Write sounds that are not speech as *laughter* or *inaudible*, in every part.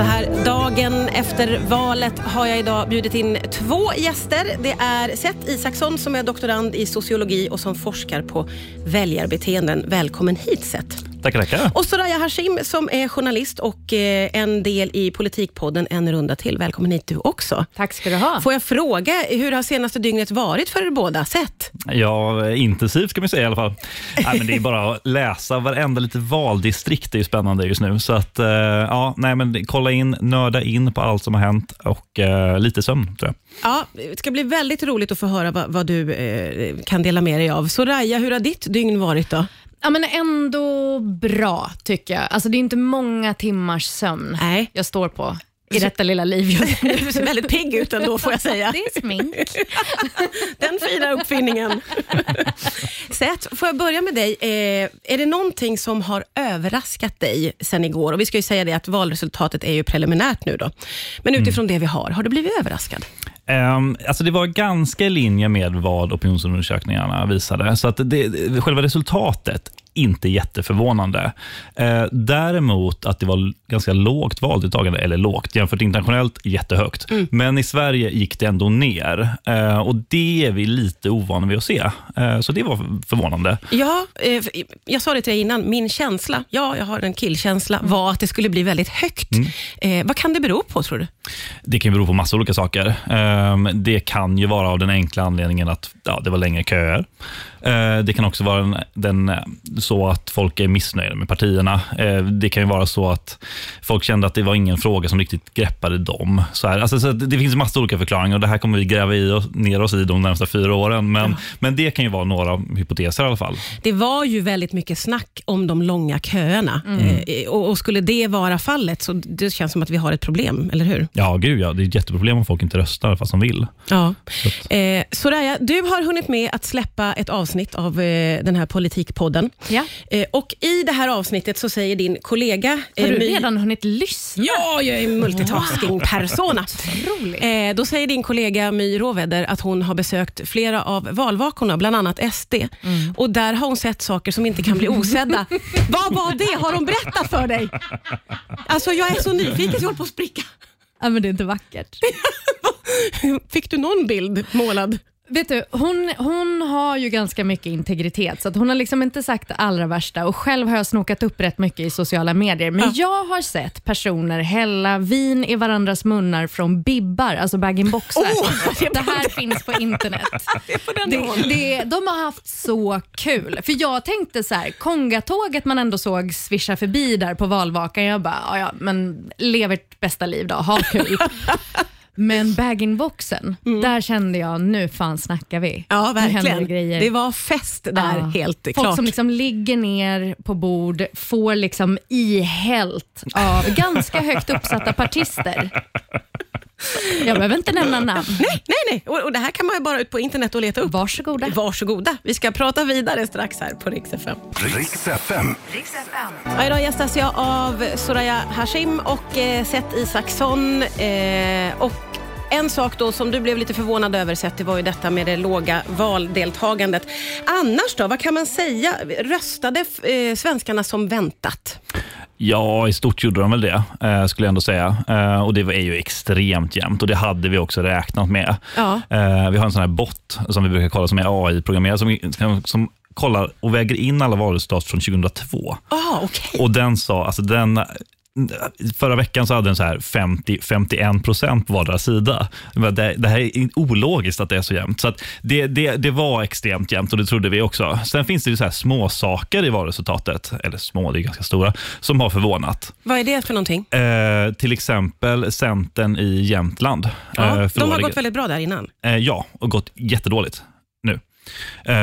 Så här dagen efter valet har jag idag bjudit in två gäster. Det är Seth Isaksson som är doktorand i sociologi och som forskar på väljarbeteenden. Välkommen hit Seth. Tackar, tackar. Och Soraya Hashim som är journalist och eh, en del i Politikpodden En runda till. Välkommen hit du också. Tack ska du ha. Får jag fråga, hur har senaste dygnet varit för er båda? Seth? Ja, intensivt kan man säga i alla fall. nej, men det är bara att läsa varenda lite valdistrikt. Är ju spännande just nu. Så att, eh, ja, nej, men kolla in, nörda in på allt som har hänt och eh, lite sömn tror jag. Ja, det ska bli väldigt roligt att få höra vad, vad du eh, kan dela med dig av. Soraya, hur har ditt dygn varit då? Ja, men ändå bra tycker jag. Alltså, det är inte många timmars sömn Nej. jag står på i detta lilla liv just. *laughs* Du ser väldigt pigg ut ändå får jag säga. Det är smink. *laughs* Den fina uppfinningen. *laughs* Seth, får jag börja med dig? Eh, är det någonting som har överraskat dig sen igår? Och Vi ska ju säga det att valresultatet är ju preliminärt nu då. Men utifrån det vi har, har du blivit överraskad? Um, alltså det var ganska i linje med vad opinionsundersökningarna visade. Så att det, själva resultatet inte jätteförvånande. Eh, däremot att det var ganska lågt valdeltagande, eller lågt jämfört internationellt jättehögt. Mm. Men i Sverige gick det ändå ner eh, och det är vi lite ovana vid att se. Eh, så det var förvånande. Ja, eh, jag sa det till dig innan, min känsla, ja, jag har en killkänsla, var att det skulle bli väldigt högt. Eh, vad kan det bero på tror du? Det kan bero på massa olika saker. Ehm, Det kan ju vara av den enkla anledningen att ja, det var längre köer. Eh, Det kan också vara den, den, så att folk är missnöjda med partierna. Eh, Det kan ju vara så att folk kände att det var ingen fråga som riktigt greppade dem. Så här, alltså, så det finns massa olika förklaringar och det här kommer vi gräva i oss, ner oss i de närmsta fyra åren. Men, men det kan ju vara några hypoteser i alla fall. Det var ju väldigt mycket snack om de långa köerna. Eh, och, och Skulle det vara fallet, så det känns som att vi har ett problem, eller hur? Ja, gud ja. Det är ett jätteproblem om folk inte röstar fast de vill. Ja. Eh, Soraya, du har hunnit med att släppa ett avsnitt av eh, den här politikpodden. Ja. Eh, och I det här avsnittet så säger din kollega... Har du My- redan hunnit lyssna? Ja, jag är multitasking-persona. *laughs* Otroligt. Eh, då säger din kollega My Råväder att hon har besökt flera av valvakorna, bland annat SD. Och Där har hon sett saker som inte kan bli osedda. *laughs* Vad var det? Har de berättat för dig? Alltså, jag är så nyfiken så jag håller på att spricka. Ja, men det är inte vackert. *laughs* Fick du någon bild målad? Vet du, hon, hon har ju ganska mycket integritet, så att hon har liksom inte sagt det allra värsta och själv har jag snokat upp rätt mycket i sociala medier. Men jag har sett personer hälla vin i varandras munnar från bibbar, alltså bag-in-boxar. *laughs* Det här finns på internet. *laughs* Det, det, de har haft så kul. För Jag tänkte så här, Kongatåget man ändå såg svischa förbi där på valvakan, jag bara, "Ja, ja, men lev ert bästa liv då, ha kul. *laughs* Men bag-in-boxen, där kände jag, nu fan snackar vi. Ja, verkligen. det. Det var fest där, Ja. helt Folk klart. som liksom ligger ner på bord, får liksom ihällt av ganska högt uppsatta partister. Jag behöver inte nämna namn. Nej, nej, nej. Och, och det här kan man ju bara ut på internet och leta upp. Varsågoda. Varsågoda. Vi ska prata vidare strax här på Rix FM. Riks FM. Ja, idag gästas jag av Soraya Hashim och eh, Seth Isaksson. Eh, och en sak då som du blev lite förvånad över Seth, det var ju detta med det låga valdeltagandet. Annars då, vad kan man säga? Röstade eh, svenskarna som väntat? Ja, i stort gjorde de väl det, eh, skulle jag ändå säga. Eh, och Det är ju extremt jämnt och det hade vi också räknat med. Ja. Eh, vi har en sån här bot som vi brukar kolla som är AI-programmerad som, som, kollar och väger in alla valresultat från 2002. Ah, okej. Och den sa, alltså den, förra veckan så hade den så här 50-51 procent på vardera sida. Det, det här är ologiskt att det är så jämnt. Så att det, det, det var extremt jämnt och det trodde vi också. Sen finns det ju så här små saker i valresultatet, eller små, det är ganska stora, som har förvånat. Vad är det för någonting? Eh, till exempel Centern i Jämtland. Ja, eh, de har gått väldigt bra där innan. Eh, ja, och gått jättedåligt nu. Eh,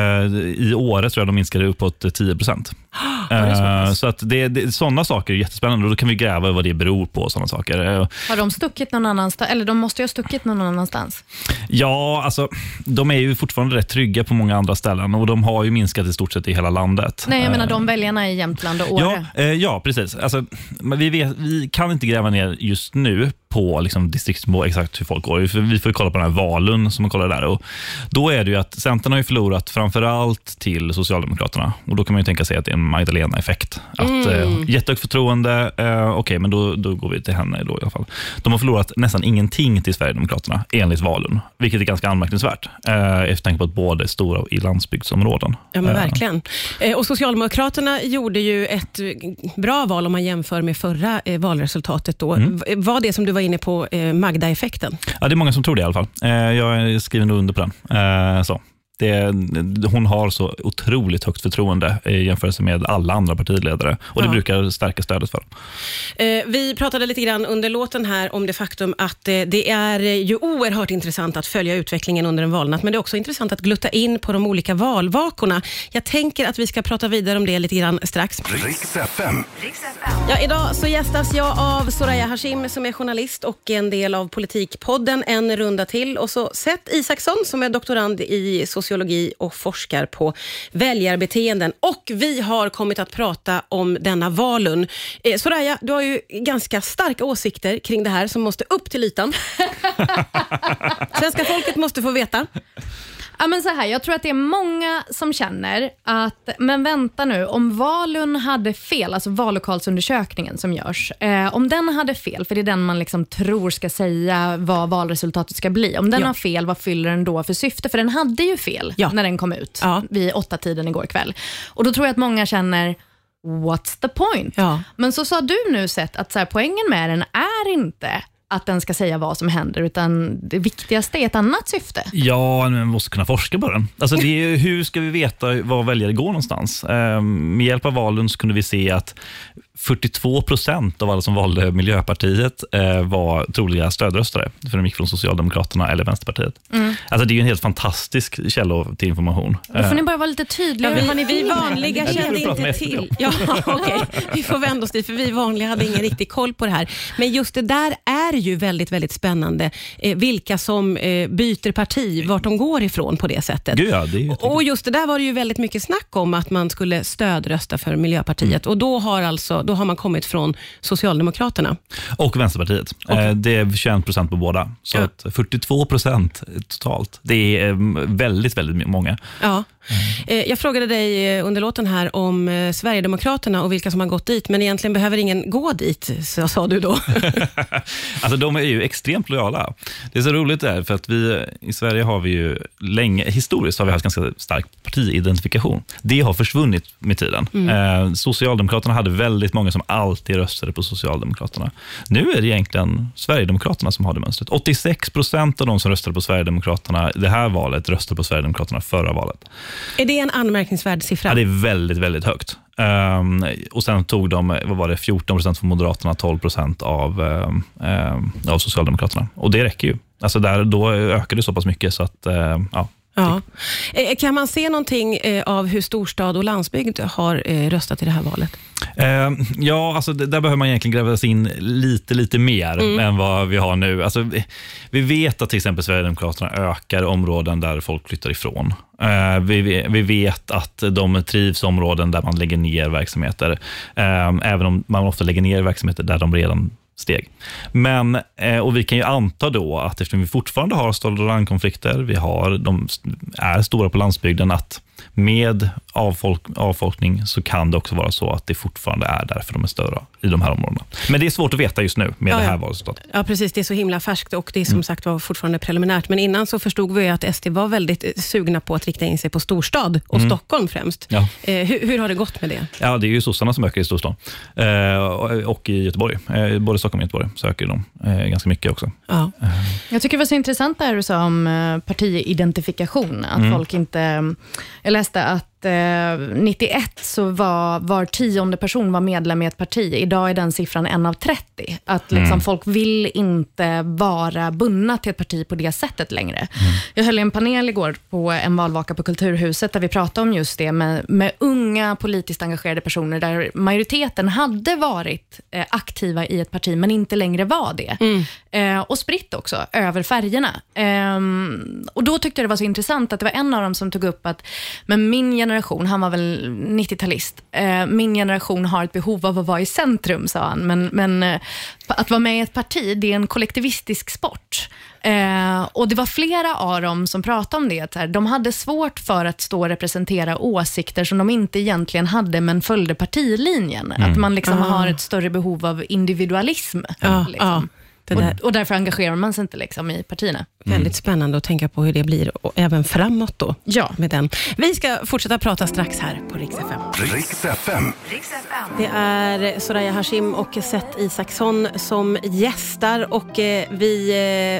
I året tror jag de minskade uppåt 10 procent. *gasps* är så att det, det, sådana saker är jättespännande och då kan vi gräva vad det beror på. och Såna saker. Eh, Har de stuckit någon annanstans? Eller de måste ju ha stuckit någon annanstans. Ja, alltså, de är ju fortfarande rätt trygga på många andra ställen och de har ju minskat i stort sett i hela landet. Nej, jag menar de väljarna i Jämtland och Åre. Ja, ja, precis. Alltså, vi, vet, vi kan inte gräva ner just nu på liksom, distriktsnivå exakt hur folk går. För vi får kolla på den här valen som man kollar där. Och då är det ju att Centern har ju förlorat framför allt till Socialdemokraterna. Och Då kan man ju tänka sig att det är en Magdalena-effekt. Att Mm. eh, Jättehögt förtroende, eh, okej, men då, då går vi till henne då i alla fall. De har förlorat nästan ingenting till Sverigedemokraterna enligt valen, vilket är ganska anmärkningsvärt. Eh, efter tanke på att båda är stora i landsbygdsområden. Ja, men Eh, verkligen. Eh, Och Socialdemokraterna gjorde ju ett eh, bra val om man jämför med förra eh, valresultatet. Då. Mm. Var det som du var inne på eh, Magda-effekten? Ja, det är många som tror det i alla fall. Eh, jag skriver nog under på den. Eh, så. Det, hon har så otroligt högt förtroende i jämförelse med alla andra partiledare och det Ja. brukar stärka stödet för. Eh, Vi pratade lite grann under låten här om det faktum att eh, det är ju oerhört intressant att följa utvecklingen under en valnatt, men det är också intressant att glutta in på de olika valvakorna. Jag tänker att vi ska prata vidare om det lite grann strax. Riks FM. Ja, idag så gästas jag av Soraya Hashim som är journalist och en del av Politikpodden En runda till. Och så Seth Isaksson som är doktorand i sociologi och forskar på väljarbeteenden. Och vi har kommit att prata om denna valun. Eh, Soraya, du har ju ganska starka åsikter kring det här som måste upp till ytan. *laughs* Svenska folket måste få veta. Ja, men så här, jag tror att det är många som känner att, men vänta nu, om Valun hade fel, alltså vallokalsundersökningen som görs, eh, om den hade fel, för det är den man liksom tror ska säga vad valresultatet ska bli. Om den Ja. har fel, vad fyller den då för syfte? För den hade ju fel Ja. när den kom ut Ja. vid åtta tiden igår kväll. Och Då tror jag att många känner, what's the point? Ja. Men så sa du nu sett att så här, poängen med den är inte att den ska säga vad som händer, utan det viktigaste är ett annat syfte. Ja, men vi måste kunna forska på den. Alltså det är, hur ska vi veta var väljare går någonstans? Eh, med hjälp av valen så kunde vi se att 42 procent av alla som valde Miljöpartiet eh, var troliga stödröstare, för de gick från Socialdemokraterna eller Vänsterpartiet. Alltså det är ju en helt fantastisk källa till information. Då får Eh, ni bara vara lite tydligare. Ja, vi, vi vanliga Ja, kände inte till. Ja, okej. Vi får vända oss dit, för vi vanliga hade ingen riktig koll på det här. Men just det där är ju väldigt, väldigt spännande. Eh, vilka som eh, byter parti, vart de går ifrån på det sättet. Gud ja, det Och just det där var det ju väldigt mycket snack om, att man skulle stödrösta för Miljöpartiet. Och då har, alltså, då har man kommit från Socialdemokraterna. Och Vänsterpartiet. Eh, Det är 21 procent på båda. Så Ja. att 42 procent totalt. Det är eh, väldigt, väldigt många. Ja. Eh, Jag frågade dig eh, under låten här om eh, Sverigedemokraterna och vilka som har gått dit, men egentligen behöver ingen gå dit, så sa du då. *laughs* Alltså de är ju extremt lojala. Det är så roligt där, för att vi i Sverige har vi ju länge, historiskt har vi haft ganska stark partiidentifikation. Det har försvunnit med tiden. Eh, Socialdemokraterna hade väldigt många som alltid röstade på Socialdemokraterna. Nu är det egentligen Sverigedemokraterna som har det mönstret. 86 procent av de som röstade på Sverigedemokraterna det här valet röstade på Sverigedemokraterna förra valet är det en anmärkningsvärd siffra? Ja, det är väldigt, väldigt högt. Um, och Sen tog de vad var det, 14 procent från Moderaterna, 12 procent av, um, um, av Socialdemokraterna. Och det räcker ju. Alltså där, då ökar det så pass mycket så att, ja. Ja. Eh, Kan man se någonting eh, av hur storstad och landsbygd har eh, röstat i det här valet? Ehm, ja, alltså där behöver man egentligen gräva sig in lite, lite mer Mm. än vad vi har nu. Alltså, vi- vet att till exempel Sverigedemokraterna ökar områden där folk flyttar ifrån. Eh, vi, vet att de trivs områden där man lägger ner verksamheter, Ehm, även om man ofta lägger ner verksamheter där de redan steg. Men, eh, och vi kan ju anta då att eftersom vi fortfarande har stad och landkonflikter, vi har, de är stora på landsbygden, att med avfolk, avfolkning så kan det också vara så att det fortfarande är därför de är större i de här områdena. Men det är svårt att veta just nu med Ja, det här valresultatet. Ja, precis. Det är så himla färskt och det är som Mm. sagt var fortfarande preliminärt. Men innan så förstod vi att SD var väldigt eh, sugna på att rikta in sig på storstad och Stockholm främst. Mm. Ja. Eh, hur, hur har det gått med det? Ja, det är ju sossarna som ökar i storstan eh, och, i Göteborg. Eh, både Stockholm och Göteborg söker de eh, ganska mycket också. Ja. Jag tycker det var så intressant det här du sa om eh, partiidentifikation. Att Mm. folk inte... Jag läste att eh, 91 så var var tionde person var medlem i ett parti. Idag är den siffran en av 30. Att liksom, Mm. folk vill inte vara bundna till ett parti på det sättet längre. Jag höll en panel igår på en valvaka på Kulturhuset, där vi pratade om just det med, med unga politiskt engagerade personer, där majoriteten hade varit eh, aktiva i ett parti, men inte längre var det. Eh, och spritt också, över färgerna. Ehm, och Då tyckte jag det var så intressant att det var en av dem som tog upp att men min generation, han var väl 90-talist, eh, min generation har ett behov av att vara i centrum, sa han. Men, men eh, att vara med i ett parti, det är en kollektivistisk sport. Eh, och Det var flera av dem som pratade om det. Här, de hade svårt för att stå och representera åsikter som de inte egentligen hade, men följde partilinjen. Att man liksom Ah. har ett större behov av individualism. Ja, liksom. ja. Det där. och, och därför engagerar man sig inte liksom, i partierna. Väldigt spännande att tänka på hur det blir och även framåt då. Ja. Med den. Vi ska fortsätta prata strax här på Rix FM. Riks FM. Det är Soraya Hashim och Seth Isaksson som gästar och eh, vi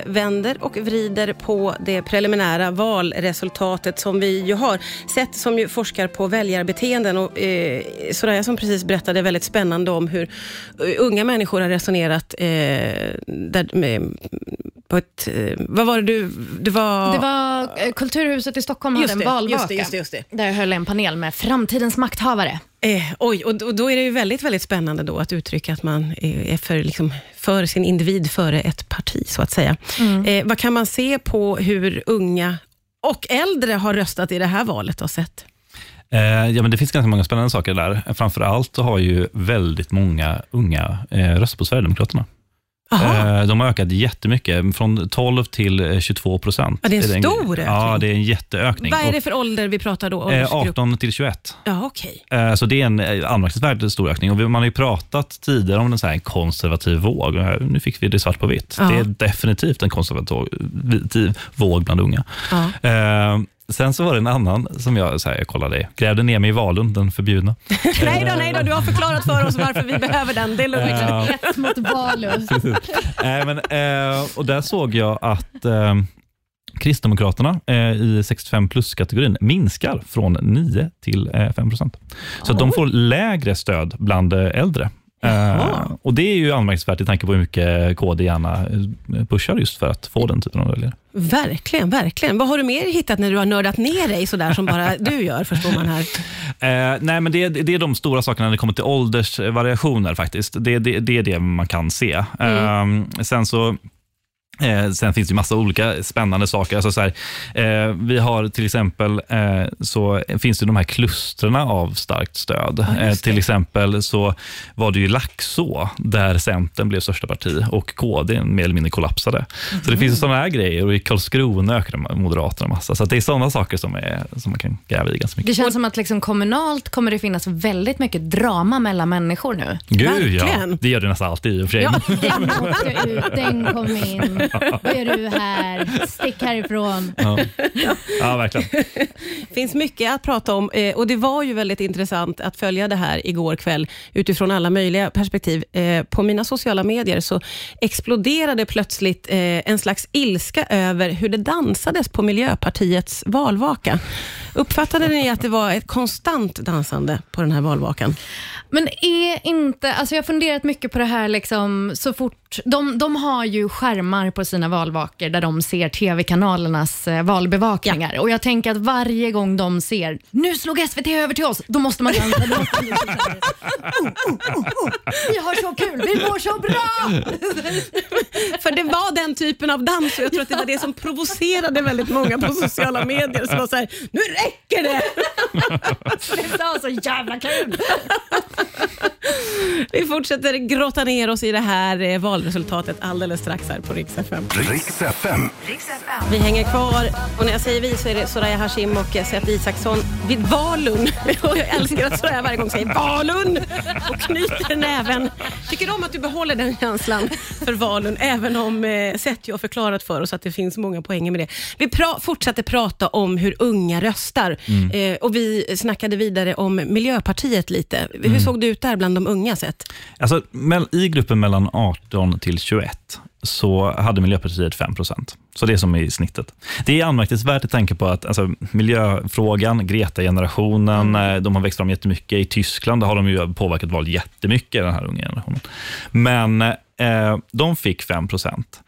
eh, vänder och vrider på det preliminära valresultatet som vi ju har. Seth som ju forskar på väljarbeteenden och eh, Soraya som precis berättade väldigt spännande om hur unga människor har resonerat eh, där, med, på ett, eh, vad var det du, det var... Det var eh, Kulturhuset i Stockholm hade en det, valvaka. just det, just det, just det. Där jag höll en panel med framtidens makthavare. Eh, oj, och, och då är det ju väldigt, väldigt spännande då att uttrycka att man är för, liksom, för sin individ före ett parti, så att säga. Eh, vad kan man se på hur unga och äldre har röstat i det här valet och sett? Eh, ja, men det finns ganska många spännande saker där. Framför allt så har ju väldigt många unga eh, röstat på Sverigedemokraterna. Aha. Eh, de har ökat jättemycket, från 12 till eh, 22 procent. Ja, det är en stor Ja, ökning. det är en jätteökning. Vad är det för ålder vi pratar då? eh, Åldersgrupp? 18 till 21. Ja. Eh, Så det är en eh, anmärkningsvärt stor ökning. Och man har ju pratat tidigare om en, så här, konservativ våg. Nu fick vi det svart på vitt. Ja. Det är definitivt en konservativ våg bland unga. Ja. Eh, Sen så var det en annan som jag, så här, jag kollade, grävde ner mig i Valund, den förbjudna. *laughs* nej då, nej då, du har förklarat för oss varför vi behöver den. Det är lugnt. Hets mot. *laughs* Nej, men, eh, och där såg jag att eh, Kristdemokraterna eh, i 65 plus-kategorin minskar från 9 till eh, 5 procent. Så att de får lägre stöd bland eh, äldre. Jaha. och Det är ju anmärkningsvärt i tanke på hur mycket KD gärna eh, pushar just för att få den typen av väljare. Verkligen, verkligen. Vad har du mer hittat när du har nördat ner dig sådär som bara du gör, förstår man här? *laughs* Eh, nej, men det, det är de stora sakerna när det kommer till åldersvariationer faktiskt. Det, det, det är det man kan se. Eh, sen så Eh, sen finns det massa olika spännande saker. Alltså så här, eh, vi har till exempel eh, så finns det de här klusterna av starkt stöd. eh, till exempel så var det ju Laxå där Centern blev största parti och KD mer eller mindre kollapsade. Så det finns ju sådana här grejer och i Karlskrona ökade Moderaterna massa. Så att det är sådana saker som, är, som man kan gräva i ganska mycket. Det känns som att liksom kommunalt kommer det finnas väldigt mycket drama mellan människor nu. Gud Verkligen. ja, det gör det nästan alltid i och för sig. Ja. Den åkte ut, den kom in. Vad är du här? Stick härifrån. Ja. ja, verkligen. finns mycket att prata om eh, och det var ju väldigt intressant att följa det här igår kväll utifrån alla möjliga perspektiv. Eh, på mina sociala medier så exploderade plötsligt eh, en slags ilska över hur det dansades på Miljöpartiets valvaka. Uppfattade ni att det var ett konstant dansande på den här valvakan? Men är inte, alltså jag har funderat mycket på det här, liksom, så fort, de, de har ju skärmar på sina valvakor där de ser tv-kanalernas eh, valbevakningar. Och jag tänker att varje gång de ser, nu slog SVT över till oss, då måste man dansa. Oh, oh, oh, vi har så kul, vi mår så bra! För det var den typen av dans och jag tror att det var det som provocerade väldigt många på sociala medier som var så här, nu räcker det! *laughs* Det var så jävla kul! Vi fortsätter grotta ner oss i det här eh, valresultatet alldeles strax här på Rix FM. Riks FM. Vi hänger kvar och när jag säger vi så är det Soraya Hashim och Seth Isaksson vid Valun. *laughs* Och jag älskar att Soraya varje gång säger Valun och knyter näven. Tycker om att du behåller den känslan för Valun även om eh, Seth ju har förklarat för oss att det finns många poänger med det. Vi pra fortsatte prata om hur unga röstar eh, och vi snackade vidare om Miljöpartiet lite. Hur såg det ut där bland de unga Seth? Alltså, I gruppen mellan 18 till 21 så hade Miljöpartiet 5 procent. Så det är som i snittet. Det är anmärkningsvärt i tanke på att alltså, miljöfrågan, Greta-generationen, eh, de har växt fram jättemycket. I Tyskland har de ju påverkat val jättemycket, den här unga generationen. Men eh, de fick 5 procent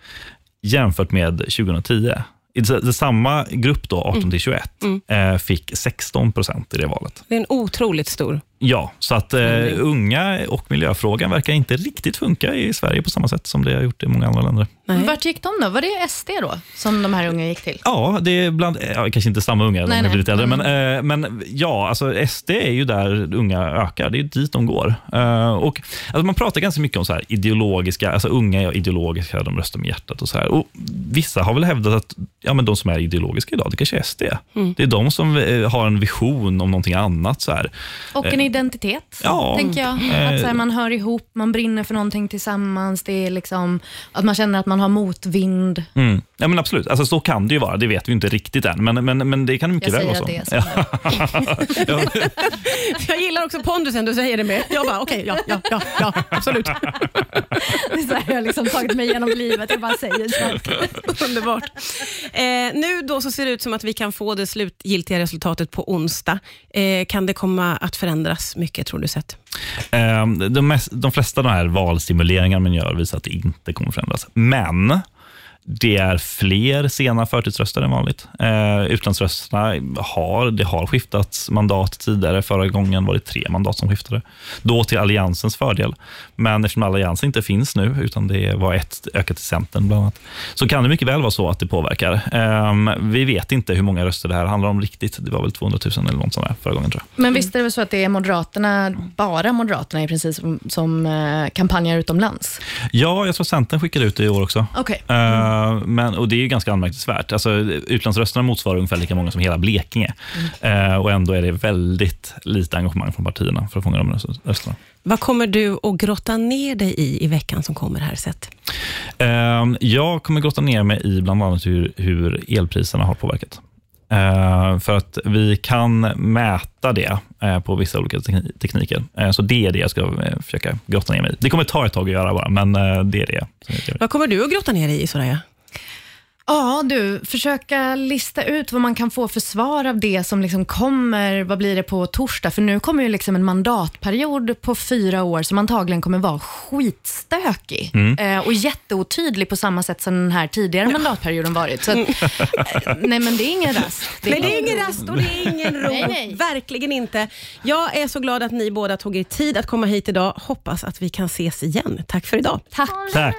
jämfört med 2010. I samma grupp, då, 18 till 21, eh, fick 16 procent i det valet. Det är en otroligt stor Ja, så att eh, Förändring. unga och miljöfrågan verkar inte riktigt funka i Sverige på samma sätt som det har gjort i många andra länder. Nej. Vart gick de då? Var det SD då, som de här unga gick till? Ja, det är bland, ja, kanske inte samma unga, de Nej, har nej. blivit äldre, Mm. men, eh, men ja, alltså SD är ju där unga ökar. Det är dit de går. Eh, och, alltså, man pratar ganska mycket om så här ideologiska, alltså unga är ideologiska, de röstar med hjärtat och så här. Och vissa har väl hävdat att ja, men de som är ideologiska idag, det kanske är SD. Mm. Det är de som eh, har en vision om någonting annat. Så här. Och en identitet, ja. tänker jag. Eh. Att så här, man hör ihop, man brinner för någonting tillsammans. Det är liksom, att man känner att man har motvind. Mm. Ja, men absolut. Alltså, så kan det ju vara. Det vet vi inte riktigt än, men, men, men det kan mycket Jag väl säger vara att så. det är så. Ja. *laughs* ja. *laughs* Jag gillar också pondusen du säger det med. Jag bara, okej, ja, ja, ja, ja, absolut. *laughs* Det är så här, jag har liksom tagit mig igenom livet. Jag bara säger så. Underbart. Eh, nu då så ser det ut som att vi kan få det slutgiltiga resultatet på onsdag. Eh, kan det komma att förändras mycket, tror du, sett? Ehm, de, mest, de flesta av de här valstimuleringarna man gör visar att det inte kommer förändras. Men det är fler sena förtidsröster än vanligt. Eh, utlandsrösterna har, det har skiftats mandat tidigare. Förra gången var det tre mandat som skiftade. Då till Alliansens fördel. Men eftersom Alliansen inte finns nu, utan det var ett ökat till Centern bland annat, så kan det mycket väl vara så att det påverkar. Ehm, vi vet inte hur många röster det här handlar om riktigt. Det var väl 200 000 eller något sånt där förra gången tror jag. Men visst är det väl så att det är Moderaterna, bara Moderaterna i princip, som, som eh, kampanjar utomlands? Ja, jag tror Centern skickade ut det i år också. Okej. Eh, men, och Det är ju ganska anmärkningsvärt. Alltså, utlandsrösterna motsvarar ungefär lika många som hela Blekinge. Eh, och Ändå är det väldigt lite engagemang från partierna för att fånga de röst- rösterna. Vad kommer du att grotta ner dig i i veckan som kommer här sett? Eh, jag kommer grotta ner mig i bland annat hur, hur elpriserna har påverkat. Eh, för att vi kan mäta det eh, på vissa olika tekni- tekniker. Eh, så det är det jag ska eh, försöka grotta ner mig i. Det kommer ta ett tag att göra bara, men eh, det är det. Vad kommer du att grotta ner dig i, Soraya? Ja, du, försöka lista ut vad man kan få för svar av det som liksom kommer, vad blir det på torsdag? För nu kommer ju liksom en mandatperiod på fyra år som antagligen kommer vara skitstökig eh, och jätteotydlig på samma sätt som den här tidigare mandatperioden varit. Så att, eh, nej, men det är ingen rast. *laughs* Nej, det är ingen rast och det är ingen ro. Nej, nej. Verkligen inte. Jag är så glad att ni båda tog er tid att komma hit idag. Hoppas att vi kan ses igen. Tack för idag. Tack. Tack!